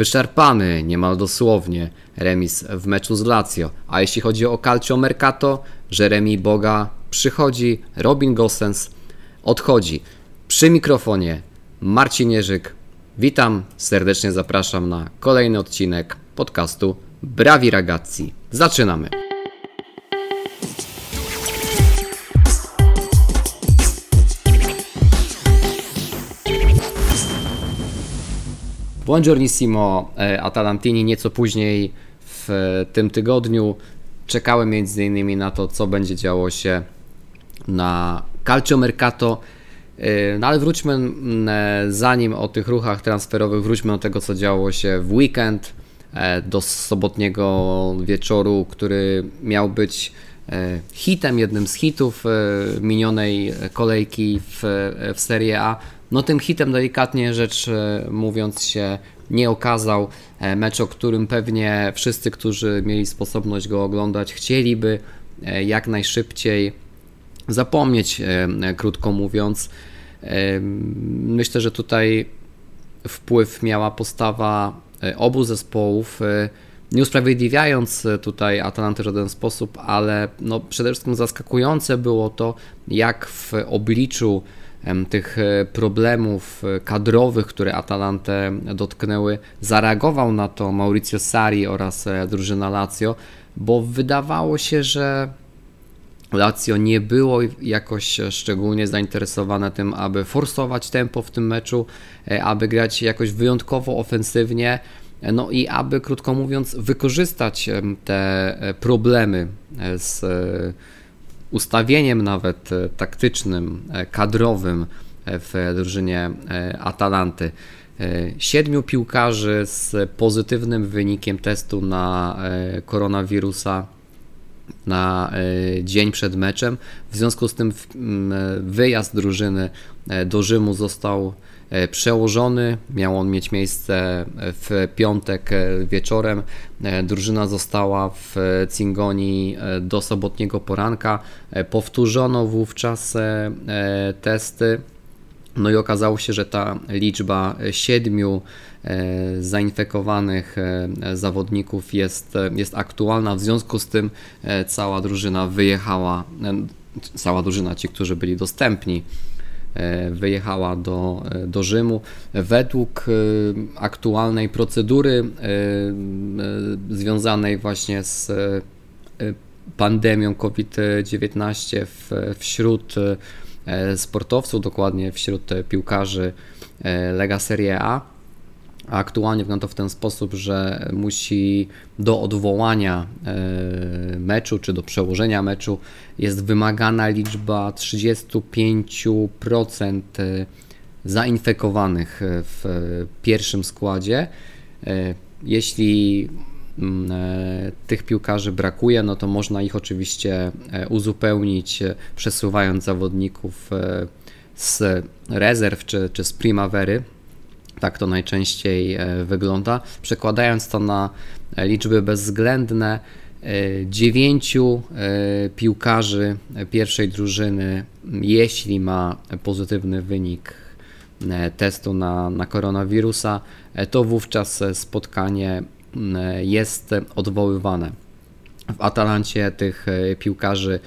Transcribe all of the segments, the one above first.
Wyczerpany niemal dosłownie remis w meczu z Lazio. A jeśli chodzi o Calcio Mercato, Jeremy Boga przychodzi, Robin Gosens odchodzi. Przy mikrofonie Marcin Jerzyk. Witam, serdecznie zapraszam na kolejny odcinek podcastu Brawi Ragazzi. Zaczynamy! Buongiornissimo e, Atalantini nieco później w tym tygodniu. Czekałem m.in. na to, co będzie działo się na Calcio Mercato. E, no ale wróćmy, e, zanim o tych ruchach transferowych, wróćmy do tego, co działo się w weekend, do sobotniego wieczoru, który miał być hitem, jednym z hitów minionej kolejki w, w Serie A. No tym hitem delikatnie rzecz e, mówiąc się nie okazał. E, mecz, o którym pewnie wszyscy, którzy mieli sposobność go oglądać, chcieliby e, jak najszybciej zapomnieć, krótko mówiąc. Myślę, że tutaj wpływ miała postawa obu zespołów, nie usprawiedliwiając tutaj Atalanty w żaden sposób, ale no przede wszystkim zaskakujące było to, jak w obliczu tych e, problemów e, kadrowych, które Atalantę dotknęły, zareagował na to Maurizio Sari oraz e, drużyna Lazio, bo wydawało się, że Lazio nie było jakoś szczególnie zainteresowane tym, aby forsować tempo w tym meczu, aby grać jakoś wyjątkowo ofensywnie, no i aby, krótko mówiąc, wykorzystać te problemy z ustawieniem nawet e, taktycznym, e, kadrowym e, w drużynie Atalanty. Siedmiu piłkarzy z pozytywnym wynikiem testu na koronawirusa na dzień przed meczem. W związku z tym wyjazd drużyny do Rzymu został przełożony. Miał on mieć miejsce w piątek e, wieczorem. E, drużyna została w Cingoni do sobotniego poranka. Powtórzono wówczas testy. No i okazało się, że ta liczba siedmiu zainfekowanych zawodników jest, jest aktualna. W związku z tym cała drużyna wyjechała, cała drużyna, ci, którzy byli dostępni E, wyjechała do, e, do Rzymu. Według e, aktualnej procedury związanej właśnie z pandemią COVID-19 wśród sportowców, dokładnie wśród piłkarzy Lega Serie A, aktualnie wygląda to w ten sposób, że musi do odwołania e, meczu czy do przełożenia meczu jest wymagana liczba 35% e, zainfekowanych w pierwszym składzie. E, jeśli mm, tych piłkarzy brakuje, no to można ich oczywiście uzupełnić, przesuwając zawodników z rezerw czy, czy z primavery tak to najczęściej e, wygląda. Przekładając to na e, liczby bezwzględne, e, dziewięciu piłkarzy pierwszej drużyny, jeśli ma pozytywny wynik testu na, na koronawirusa, to wówczas spotkanie jest odwoływane. W Atalancie tych piłkarzy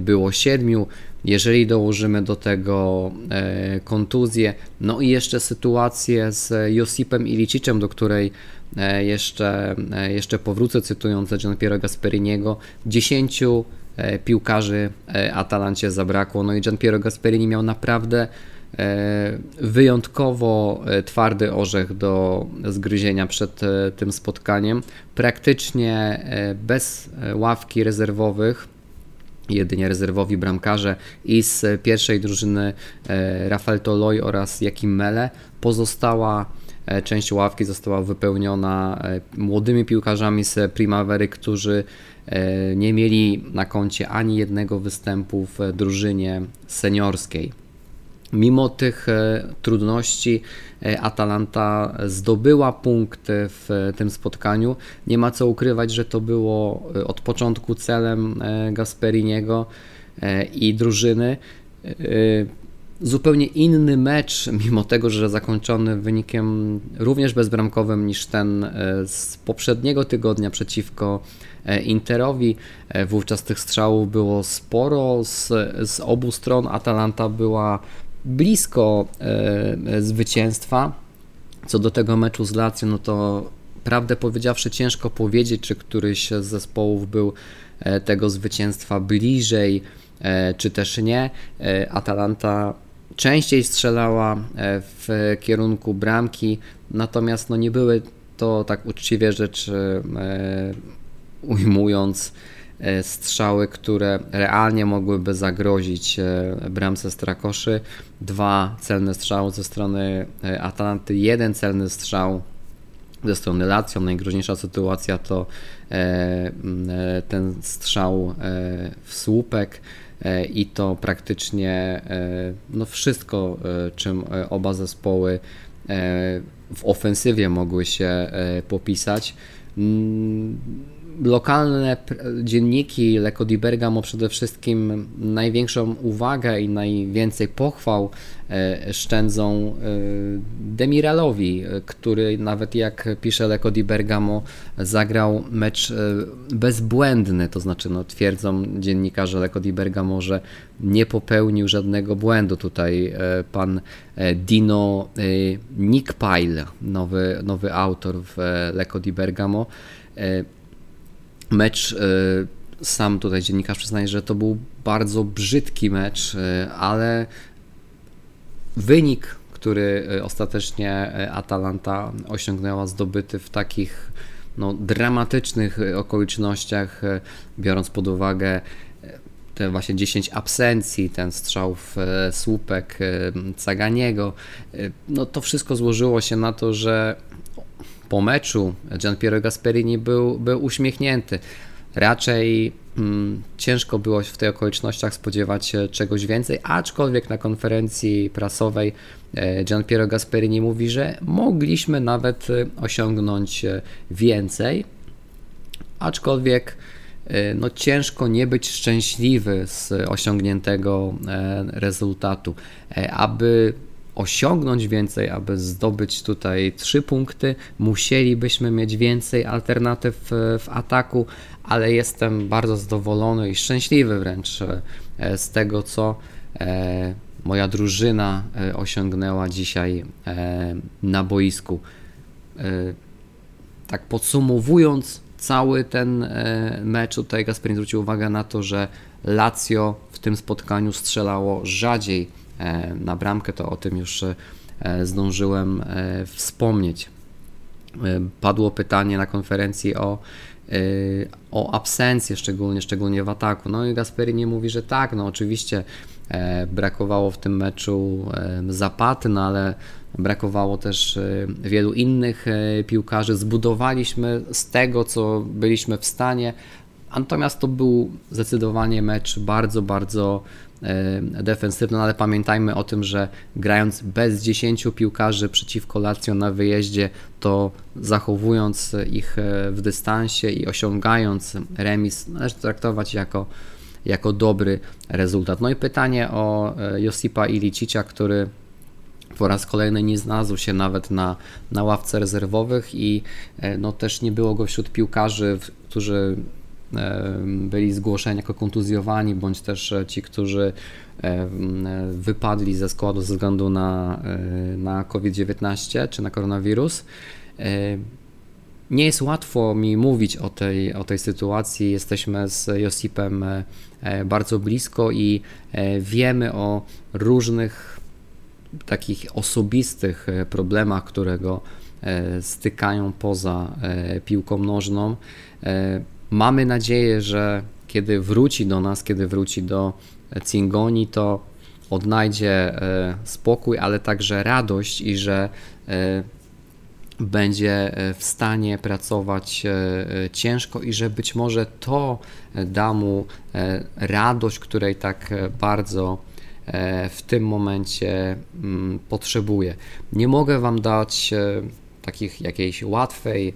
było siedmiu. Jeżeli dołożymy do tego e, kontuzję, no i jeszcze sytuację z Josipem Ilicicem, do której e, jeszcze, e, jeszcze powrócę, cytując Gianpiero Gasperiniego, 10 piłkarzy Atalancie zabrakło. No i Gianpiero Gasperini miał naprawdę wyjątkowo twardy orzech do zgryzienia przed tym spotkaniem. Praktycznie bez ławki rezerwowych jedynie rezerwowi bramkarze i z pierwszej drużyny e, Rafael Toloi oraz Jakim Mele. Pozostała e, część ławki została wypełniona e, młodymi piłkarzami z Primavery, którzy nie mieli na koncie ani jednego występu w drużynie seniorskiej. Mimo tych e, trudności e, Atalanta zdobyła punkt w tym spotkaniu. Nie ma co ukrywać, że to było e, od początku celem Gasperiniego i drużyny. zupełnie inny mecz, mimo tego, że zakończony wynikiem również bezbramkowym niż ten z poprzedniego tygodnia przeciwko Interowi. Wówczas tych strzałów było sporo z, z obu stron. Atalanta była blisko zwycięstwa. Co do tego meczu z Lazio, no to prawdę powiedziawszy ciężko powiedzieć, czy któryś z zespołów był e, tego zwycięstwa bliżej, e, czy też nie. E, Atalanta częściej strzelała w kierunku bramki, natomiast no nie były to tak uczciwie rzecz ujmując strzały, które realnie mogłyby zagrozić bramce Strakoszy. Dwa celne strzały ze strony Atalanty, jeden celny strzał ze strony Lazio. Najgroźniejsza sytuacja to e, e, ten strzał e, w słupek i to praktycznie no wszystko, czym oba zespoły w ofensywie mogły się popisać. Lokalne dzienniki Leko di Bergamo przede wszystkim największą uwagę i najwięcej pochwał e, szczędzą e, Demiralowi, który nawet jak pisze Leko di Bergamo zagrał mecz e, bezbłędny, to znaczy no, twierdzą dziennikarze Leko di Bergamo, że nie popełnił żadnego błędu. Tutaj pan Dino Nickpile, nowy, nowy autor w Leko di Bergamo, Mecz e, sam tutaj dziennikarz przyznaje, że to był bardzo brzydki mecz, e, ale wynik, który e, ostatecznie Atalanta osiągnęła, zdobyty w takich no, dramatycznych okolicznościach, biorąc pod uwagę te właśnie 10 absencji, ten strzał w słupek Caganiego, no to wszystko złożyło się na to, że po meczu Gian Piero Gasperini był, był uśmiechnięty. Raczej mm, ciężko było w tych okolicznościach spodziewać się czegoś więcej, aczkolwiek na konferencji prasowej e, Gian Piero Gasperini mówi, że mogliśmy nawet e, osiągnąć e, więcej, aczkolwiek no ciężko nie być szczęśliwy z osiągniętego rezultatu. Aby osiągnąć więcej, aby zdobyć tutaj trzy punkty, musielibyśmy mieć więcej alternatyw w ataku, ale jestem bardzo zadowolony i szczęśliwy wręcz e, z tego, co e, moja drużyna e, osiągnęła dzisiaj na boisku. Tak podsumowując cały ten mecz, tutaj Gasperini zwrócił uwagę na to, że Lazio w tym spotkaniu strzelało rzadziej E, na bramkę, to o tym już e, zdążyłem e, wspomnieć. Padło pytanie na konferencji o, o absencję, szczególnie, szczególnie w ataku. No i Gasperini mówi, że tak, no oczywiście brakowało w tym meczu Zapaty, no ale brakowało też wielu innych piłkarzy. Zbudowaliśmy z tego, co byliśmy w stanie, natomiast to był zdecydowanie mecz bardzo, bardzo E, defensywną, ale pamiętajmy o tym, że grając bez 10 piłkarzy przeciwko Lazio na wyjeździe, to zachowując ich e, w dystansie i osiągając remis, należy traktować jako, jako dobry rezultat. No i pytanie o e, Josipa Ilicicia, który po raz kolejny nie znalazł się nawet na, na ławce rezerwowych i no, też nie było go wśród piłkarzy, którzy byli zgłoszeni jako kontuzjowani, bądź też e, ci, którzy wypadli ze składu ze względu na, e, na COVID-19 czy na koronawirus. Nie jest łatwo mi mówić o tej, o tej sytuacji. Jesteśmy z Josipem e, bardzo blisko i wiemy o różnych takich osobistych problemach, które go stykają poza piłką nożną. Mamy nadzieję, że kiedy wróci do nas, kiedy wróci do Cingoni, to odnajdzie e, spokój, ale także radość i że e, będzie e, w stanie pracować ciężko i że być może to da mu radość, której tak bardzo w tym momencie mm, potrzebuje. Nie mogę Wam dać takich jakiejś łatwej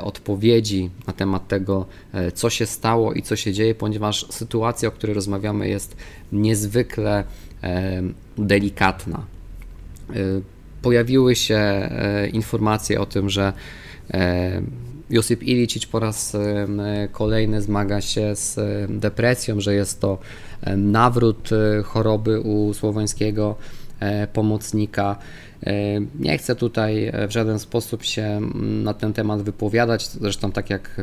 odpowiedzi na temat tego, co się stało i co się dzieje, ponieważ sytuacja, o której rozmawiamy, jest niezwykle delikatna. Pojawiły się informacje o tym, że Josip Ilicic po raz kolejny zmaga się z depresją, że jest to nawrót e, choroby u słoweńskiego e, pomocnika. E, nie chcę tutaj w żaden sposób się na ten temat wypowiadać. Zresztą, tak jak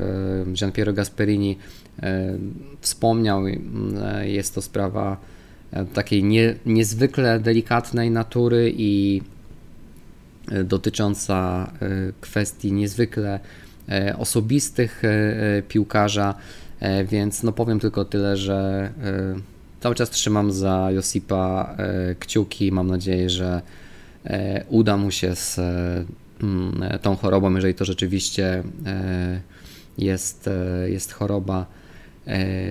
Gian Piero Gasperini wspomniał, jest to sprawa takiej nie, niezwykle delikatnej natury i dotycząca kwestii niezwykle osobistych piłkarza. E, więc no powiem tylko tyle, że e, cały czas trzymam za Josipa e, kciuki. Mam nadzieję, że uda mu się z mm, tą chorobą, jeżeli to rzeczywiście jest, jest choroba,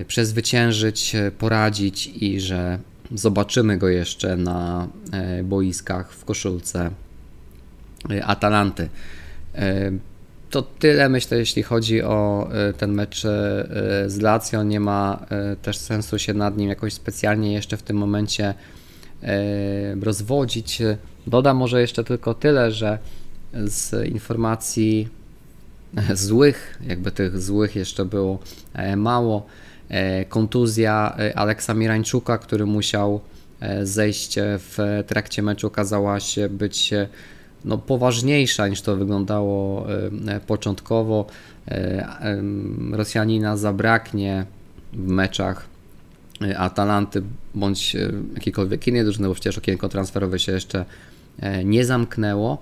przezwyciężyć, poradzić i że zobaczymy go jeszcze na boiskach w koszulce Atalanty. To tyle myślę, jeśli chodzi o e, ten mecz e, z Lazio. Nie ma e, też sensu się nad nim jakoś specjalnie jeszcze w tym momencie rozwodzić. Dodam może jeszcze tylko tyle, że z informacji złych, jakby tych złych jeszcze było mało, kontuzja Aleksa Mirańczuka, który musiał zejść w trakcie meczu, okazała się być no, poważniejsza niż to wyglądało e, początkowo. E, Rosjanina zabraknie w meczach e, Atalanty bądź jakiejkolwiek innej drużyny, bo przecież okienko transferowe się jeszcze nie zamknęło.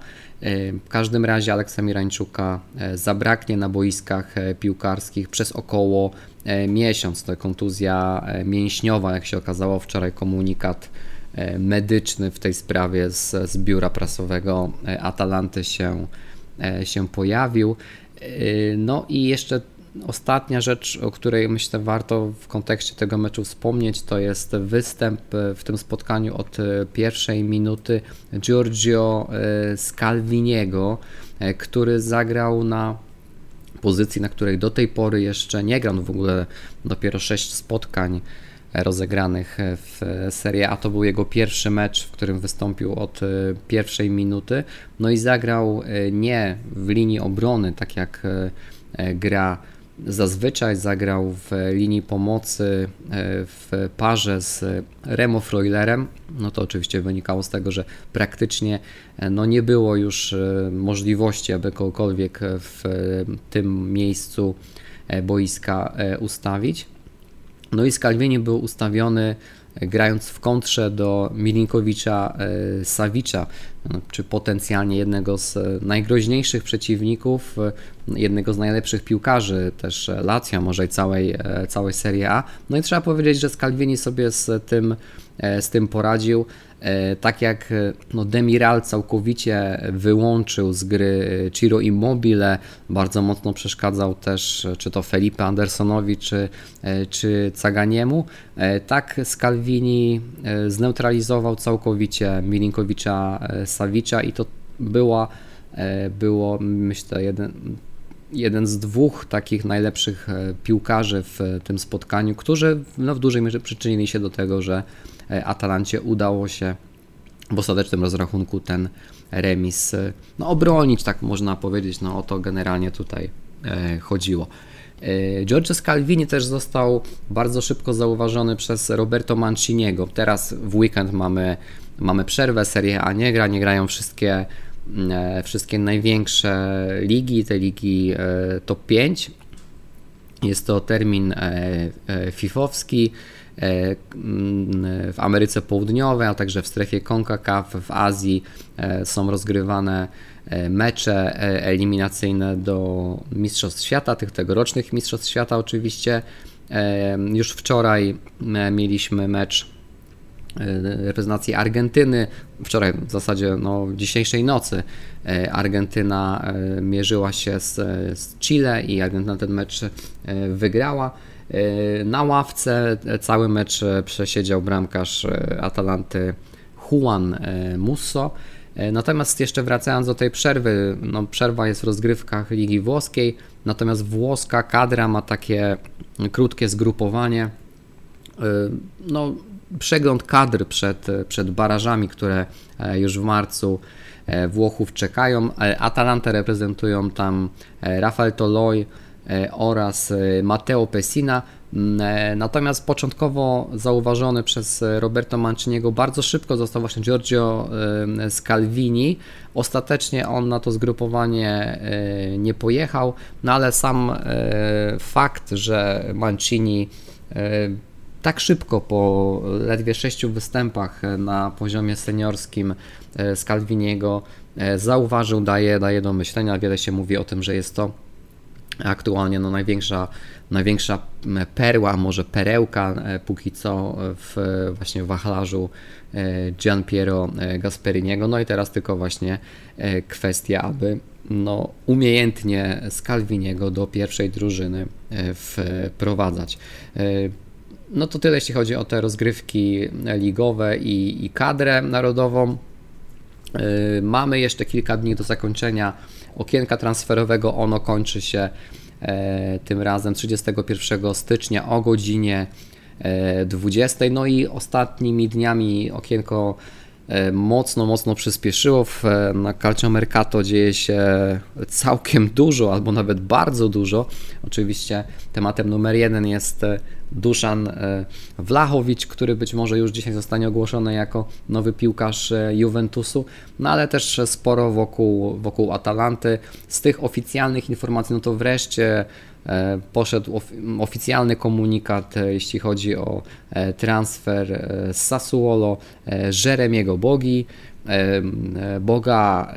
W każdym razie Aleksa Mirańczuka zabraknie na boiskach piłkarskich przez około miesiąc. To kontuzja mięśniowa, jak się okazało wczoraj komunikat E, medyczny w tej sprawie z, z biura prasowego e, Atalanty się, e, się pojawił. No i jeszcze ostatnia rzecz, o której myślę warto w kontekście tego meczu wspomnieć, to jest występ w tym spotkaniu od pierwszej minuty Giorgio Scalviniego, który zagrał na pozycji, na której do tej pory jeszcze nie grał, no w ogóle dopiero 6 spotkań rozegranych w Serie A. To był jego pierwszy mecz, w którym wystąpił od e, pierwszej minuty. No i zagrał e, nie w linii obrony, tak jak e, gra zazwyczaj zagrał w linii pomocy w parze z Remo Freulerem. No to oczywiście wynikało z tego, że praktycznie no nie było już możliwości, aby kogokolwiek w tym miejscu boiska ustawić. No i Skalwieni był ustawiony e, grając w kontrze do Milinkowicza e, Sawicza, no, czy potencjalnie jednego z e, najgroźniejszych przeciwników, jednego z najlepszych piłkarzy też Lazio, może i całej, całej Serie A. No i trzeba powiedzieć, że Skalwieni sobie z tym, z tym poradził. E, tak jak e, no, Demiral całkowicie wyłączył z gry Ciro Immobile, bardzo mocno przeszkadzał też czy to Felipe Andersonowi, czy, e, czy Caganiemu, tak Scalvini zneutralizował całkowicie Milinkowicza Sawicza i to była, było myślę jeden, jeden z dwóch takich najlepszych piłkarzy w tym spotkaniu, którzy no, w dużej mierze przyczynili się do tego, że E, Atalancie udało się w ostatecznym rozrachunku ten remis e, no, obronić, tak można powiedzieć. No o to generalnie tutaj e, chodziło. Giorgio Scalvini też został bardzo szybko zauważony przez Roberto Manciniego. Teraz w weekend mamy, mamy przerwę, Serie A nie gra, nie grają wszystkie, wszystkie największe ligi, te ligi top 5. Jest to termin fifowski. E, w Ameryce Południowej, a także w strefie CONCACAF, w Azji e, są rozgrywane e, mecze eliminacyjne do Mistrzostw Świata, tych tegorocznych Mistrzostw Świata oczywiście. Już wczoraj mieliśmy mecz reprezentacji Argentyny. Wczoraj, w zasadzie no, dzisiejszej nocy, Argentyna mierzyła się z, z Chile i Argentyna ten mecz wygrała. E, na ławce cały mecz przesiedział bramkarz e, Atalanty Juan e, Musso. Natomiast jeszcze wracając do tej przerwy, no przerwa jest w rozgrywkach Ligi Włoskiej, natomiast włoska kadra ma takie krótkie zgrupowanie. No, przegląd kadr przed, przed barażami, które już w marcu Włochów czekają. Atalantę reprezentują tam Rafael Toloi oraz Matteo Pessina. Mm, e, natomiast początkowo zauważony przez Roberto Manciniego bardzo szybko został właśnie Giorgio e, Scalvini. Ostatecznie on na to zgrupowanie e, nie pojechał, no ale sam fakt, że Mancini tak szybko po ledwie sześciu występach na poziomie seniorskim Scalviniego zauważył, daje, daje do myślenia. Wiele się mówi o tym, że jest to aktualnie no, największa, największa perła, może perełka e, póki co w właśnie wachlarzu e, Gian Piero e, Gasperiniego. No i teraz tylko właśnie kwestia, aby no, umiejętnie Scalviniego do pierwszej drużyny wprowadzać. No to tyle, jeśli chodzi o te rozgrywki ligowe i, i kadrę narodową. Mamy jeszcze kilka dni do zakończenia okienka transferowego. Ono kończy się e, tym razem 31 stycznia o godzinie 20. E, no i ostatnimi dniami okienko mocno, mocno przyspieszyło. W, na Calcio Mercato dzieje się całkiem dużo, albo nawet bardzo dużo. Oczywiście tematem numer jeden jest Duszan Wlachowicz, który być może już dzisiaj zostanie ogłoszony jako nowy piłkarz Juventusu, no ale też sporo wokół, wokół Atalanty. Z tych oficjalnych informacji, no to wreszcie e, poszedł oficjalny komunikat, e, jeśli chodzi o e, transfer z Sassuolo Jeremiego Bogi. Boga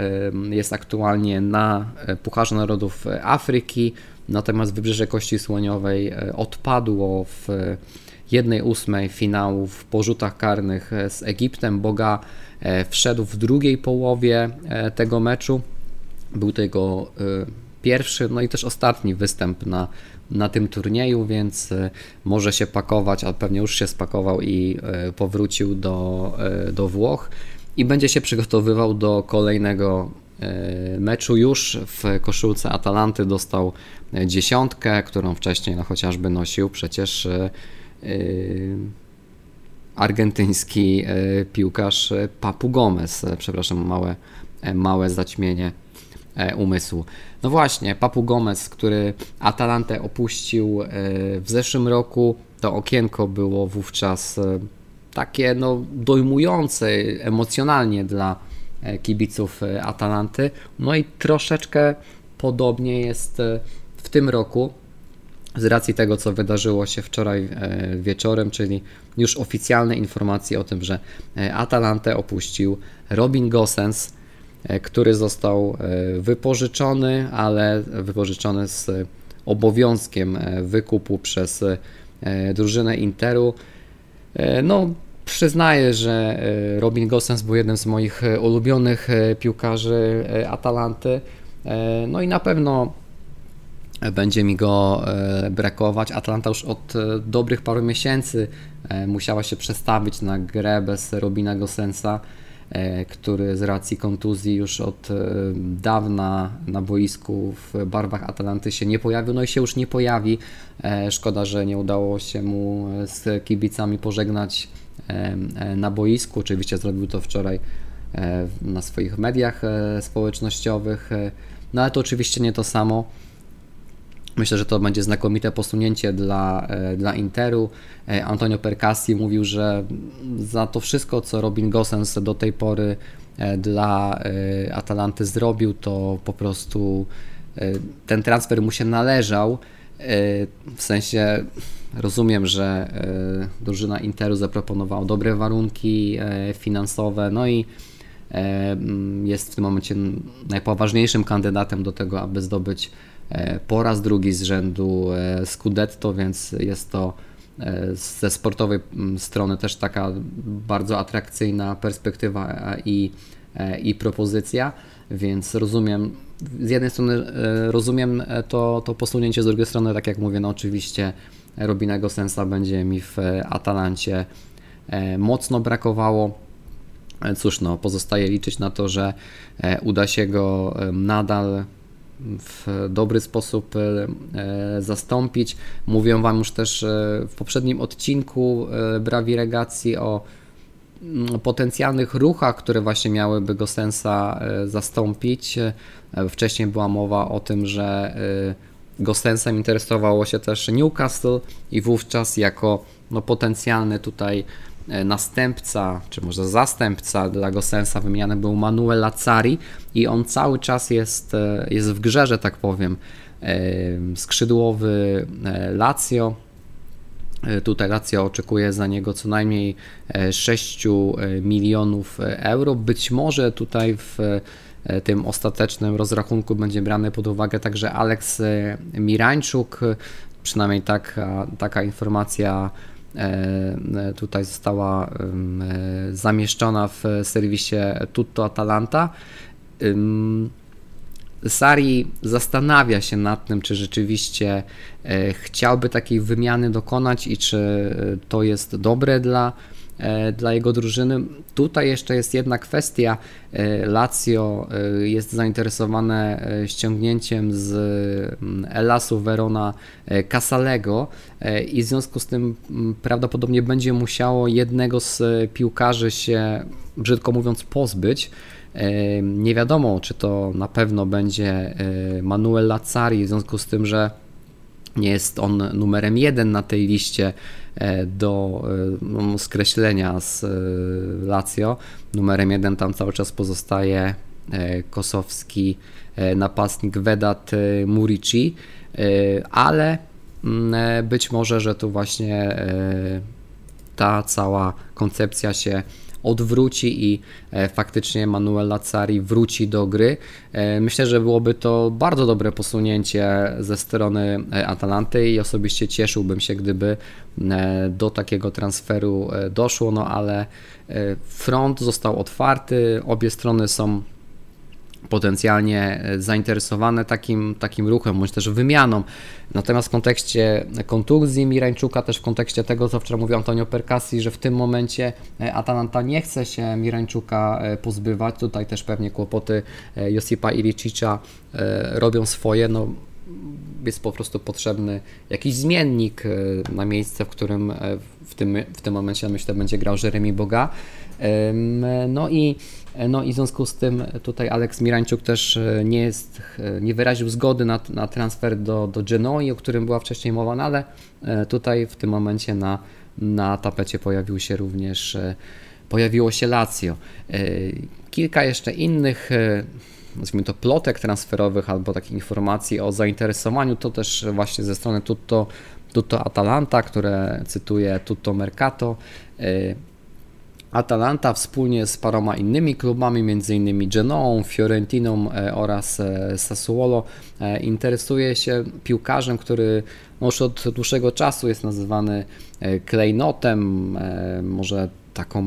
jest aktualnie na Pucharze Narodów Afryki, natomiast Wybrzeże Kości Słoniowej odpadło w jednej ósmej finałów po rzutach karnych z Egiptem. Boga wszedł w drugiej połowie tego meczu. Był e, pierwszy, no i też ostatni występ na, na tym turnieju, więc może się pakować, a pewnie już się spakował i powrócił do, do Włoch i będzie się przygotowywał do kolejnego meczu. Już w koszulce Atalanty dostał dziesiątkę, którą wcześniej no, chociażby nosił przecież argentyński e, piłkarz e, Papu Gomez. E, przepraszam, małe, małe zaćmienie umysłu. No właśnie, Papu Gomez, który Atalantę opuścił w zeszłym roku, to okienko było wówczas takie no, dojmujące emocjonalnie dla kibiców Atalanty. No i troszeczkę podobnie jest w tym roku z racji tego, co wydarzyło się wczoraj e, wieczorem, czyli już oficjalne informacje o tym, że e, Atalantę opuścił Robin Gosens, e, który został wypożyczony, ale wypożyczony z obowiązkiem wykupu przez drużynę Interu. No, przyznaję, że Robin Gosens był jednym z moich ulubionych piłkarzy Atalanty. No i na pewno będzie mi go e, brakować. Atlanta już od e, dobrych paru miesięcy e, musiała się przestawić na grę bez Robina Gosensa, który z racji kontuzji już od dawna na boisku w barwach Atalanty się nie pojawił, no i się już nie pojawi. Szkoda, że nie udało się mu z kibicami pożegnać na boisku. Oczywiście zrobił to wczoraj na swoich mediach społecznościowych, no ale to oczywiście nie to samo. Myślę, że to będzie znakomite posunięcie dla, e, dla Interu. E, Antonio Percassi mówił, że za to wszystko, co Robin Gosens do tej pory e, dla Atalanty zrobił, to po prostu ten transfer mu się należał. W sensie rozumiem, że drużyna Interu zaproponowała dobre warunki finansowe, no i jest w tym momencie najpoważniejszym kandydatem do tego, aby zdobyć po raz drugi z rzędu e, Scudetto, więc jest to e, ze sportowej strony też taka bardzo atrakcyjna perspektywa i, i propozycja, więc rozumiem, z jednej strony rozumiem to, to posunięcie, z drugiej strony, tak jak mówię, no oczywiście Robinego Sensa będzie mi w Atalancie mocno brakowało. Cóż, no, pozostaje liczyć na to, że uda się go nadal w dobry sposób zastąpić. Mówiłem Wam już też w poprzednim odcinku Brawi Regacji o mm, potencjalnych ruchach, które właśnie miałyby go sensa zastąpić. Wcześniej była mowa o tym, że Gosensem interesowało się też Newcastle i wówczas jako no, potencjalny tutaj e, następca, czy może zastępca dla Gosensa wymieniany był Manuel Lazzari i on cały czas jest, e, jest w grze, że tak powiem. E, skrzydłowy Lazio, Tutaj Lazio oczekuje za niego co najmniej 6 milionów euro. Być może tutaj w E, tym ostatecznym rozrachunku będzie brany pod uwagę także Aleks e, Mirańczuk, przynajmniej taka, taka informacja e, tutaj została zamieszczona w serwisie Tutto Atalanta. Sari zastanawia się nad tym, czy rzeczywiście chciałby takiej wymiany dokonać i czy to jest dobre dla E, dla jego drużyny. Tutaj jeszcze jest jedna kwestia. E, Lazio e, jest zainteresowane ściągnięciem z mm, Elasu Verona Casalego i w związku z tym mm, prawdopodobnie będzie musiało jednego z piłkarzy się, brzydko mówiąc, pozbyć. Nie wiadomo, czy to na pewno będzie Manuel Lazzari, w związku z tym, że nie jest on numerem jeden na tej liście E, do e, no, skreślenia z e, Lazio. Numerem jeden tam cały czas pozostaje kosowski napastnik Vedat Murici, ale mm, być może, że tu właśnie ta cała koncepcja się odwróci i e, faktycznie Manuel Lazzari wróci do gry. E, myślę, że byłoby to bardzo dobre posunięcie ze strony e, Atalanty i osobiście cieszyłbym się, gdyby do takiego transferu doszło, no ale front został otwarty, obie strony są potencjalnie e, zainteresowane takim, takim ruchem, bądź też wymianą. Natomiast w kontekście kontuzji Mirańczuka, też w kontekście tego, co wczoraj mówił Antonio Percassi, że w tym momencie e, Atalanta nie chce się Mirańczuka e, pozbywać, tutaj też pewnie kłopoty Josipa Ilicicza robią swoje, no jest po prostu potrzebny jakiś zmiennik na miejsce, w którym w tym, w tym momencie myślę będzie grał Jeremy Boga. No i no i w związku z tym tutaj Aleks Mirańczuk też e, nie, jest, e, nie wyraził zgody na, na transfer do, do Genoi, o którym była wcześniej mowa, no ale tutaj w tym momencie na, na tapecie pojawił się również pojawiło się Lazio. Kilka jeszcze innych nazwijmy to plotek transferowych albo takich informacji o zainteresowaniu, to też właśnie ze strony Tutto, Tutto Atalanta, które cytuję Tutto Mercato, Atalanta wspólnie z paroma innymi klubami, m.in. Genoą, Fiorentiną e, oraz e, Sassuolo, e, interesuje się piłkarzem, który już od dłuższego czasu jest nazywany klejnotem, może taką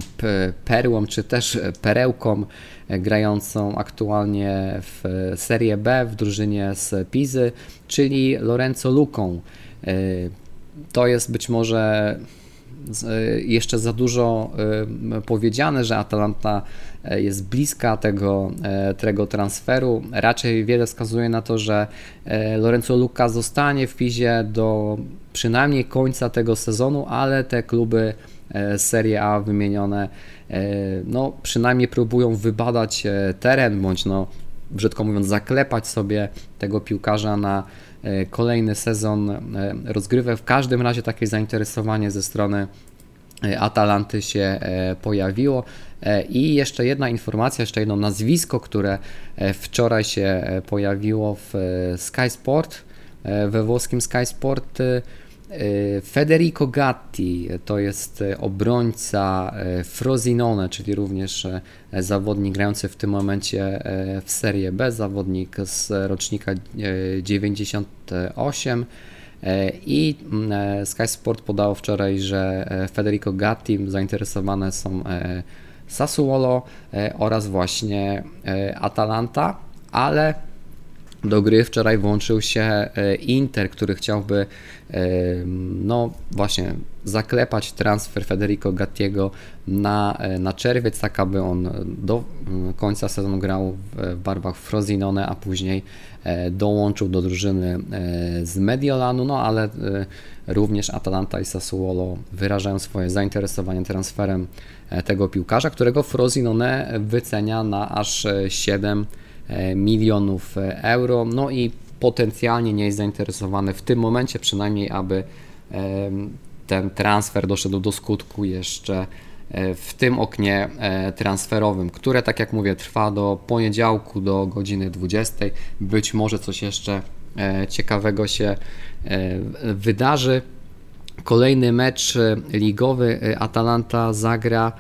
perłą, czy też perełką grającą aktualnie w Serie B w drużynie z Pizy, czyli Lorenzo Luką. To jest być może jeszcze za dużo e, powiedziane, że Atalanta e, jest bliska tego, tego transferu. Raczej wiele wskazuje na to, że Lorenzo Luca zostanie w Pizie do przynajmniej końca tego sezonu, ale te kluby Serie A wymienione no, przynajmniej próbują wybadać teren, bądź no, brzydko mówiąc zaklepać sobie tego piłkarza na E, kolejny sezon e, rozgrywek. W każdym razie takie zainteresowanie ze strony e, Atalanty się pojawiło. I jeszcze jedna informacja, jeszcze jedno nazwisko, które wczoraj się pojawiło w Sky Sport, we włoskim Sky Sport. Y, Federico Gatti to jest y, obrońca y, Frosinone, czyli również zawodnik grający w tym momencie w Serie B, zawodnik z rocznika 98. I Sky Sport podało wczoraj, że Federico Gatti zainteresowane są Sassuolo oraz właśnie Atalanta, ale do gry wczoraj włączył się e, Inter, który chciałby e, no właśnie zaklepać transfer Federico Gattiego na, e, na czerwiec, tak aby on do końca sezonu grał w barwach Frosinone, a później dołączył do drużyny z Mediolanu, no ale również Atalanta i Sassuolo wyrażają swoje zainteresowanie transferem tego piłkarza, którego Frosinone wycenia na aż 7 E, milionów e, euro. No i potencjalnie nie jest zainteresowany w tym momencie przynajmniej, aby ten transfer doszedł do skutku jeszcze e, w tym oknie transferowym, które tak jak mówię trwa do poniedziałku do godziny 20. Być może coś jeszcze ciekawego się wydarzy. Kolejny mecz ligowy Atalanta zagra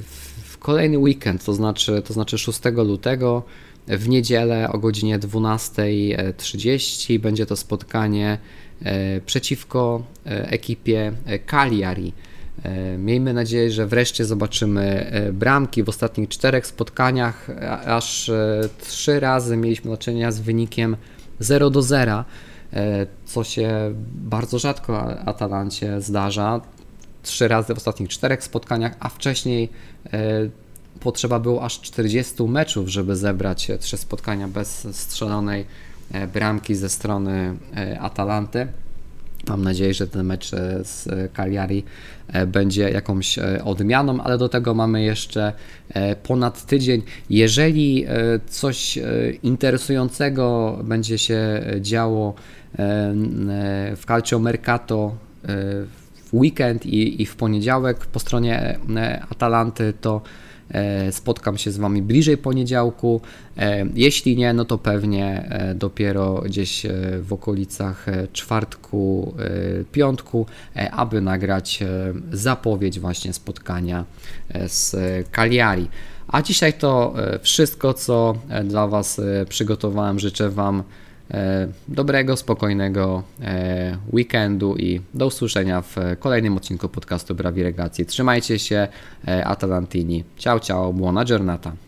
w kolejny weekend, to znaczy, to znaczy 6 lutego w niedzielę o godzinie 12.30 będzie to spotkanie e, przeciwko e, ekipie Cagliari. E, miejmy nadzieję, że wreszcie zobaczymy bramki. W ostatnich czterech spotkaniach aż trzy razy mieliśmy do czynienia z wynikiem 0 do 0, co się bardzo rzadko Atalancie zdarza. Trzy razy w ostatnich czterech spotkaniach, a wcześniej potrzeba było aż 40 meczów, żeby zebrać trzy spotkania bez strzelonej e, bramki ze strony e, Atalanty. Mam nadzieję, że ten mecz e, z Cagliari będzie jakąś odmianą, ale do tego mamy jeszcze ponad tydzień. Jeżeli coś interesującego będzie się działo w Calcio Mercato w weekend i, w poniedziałek po stronie Atalanty, to E, spotkam się z Wami bliżej poniedziałku. E, jeśli nie, no to pewnie e, dopiero gdzieś w okolicach czwartku, piątku, aby nagrać zapowiedź właśnie spotkania z Cagliari. A dzisiaj to wszystko, co dla Was przygotowałem. Życzę Wam E, dobrego, spokojnego e, weekendu i do usłyszenia w kolejnym odcinku podcastu Brawi Regacji. Trzymajcie się, e, Atalantini. Ciao, ciao, buona giornata.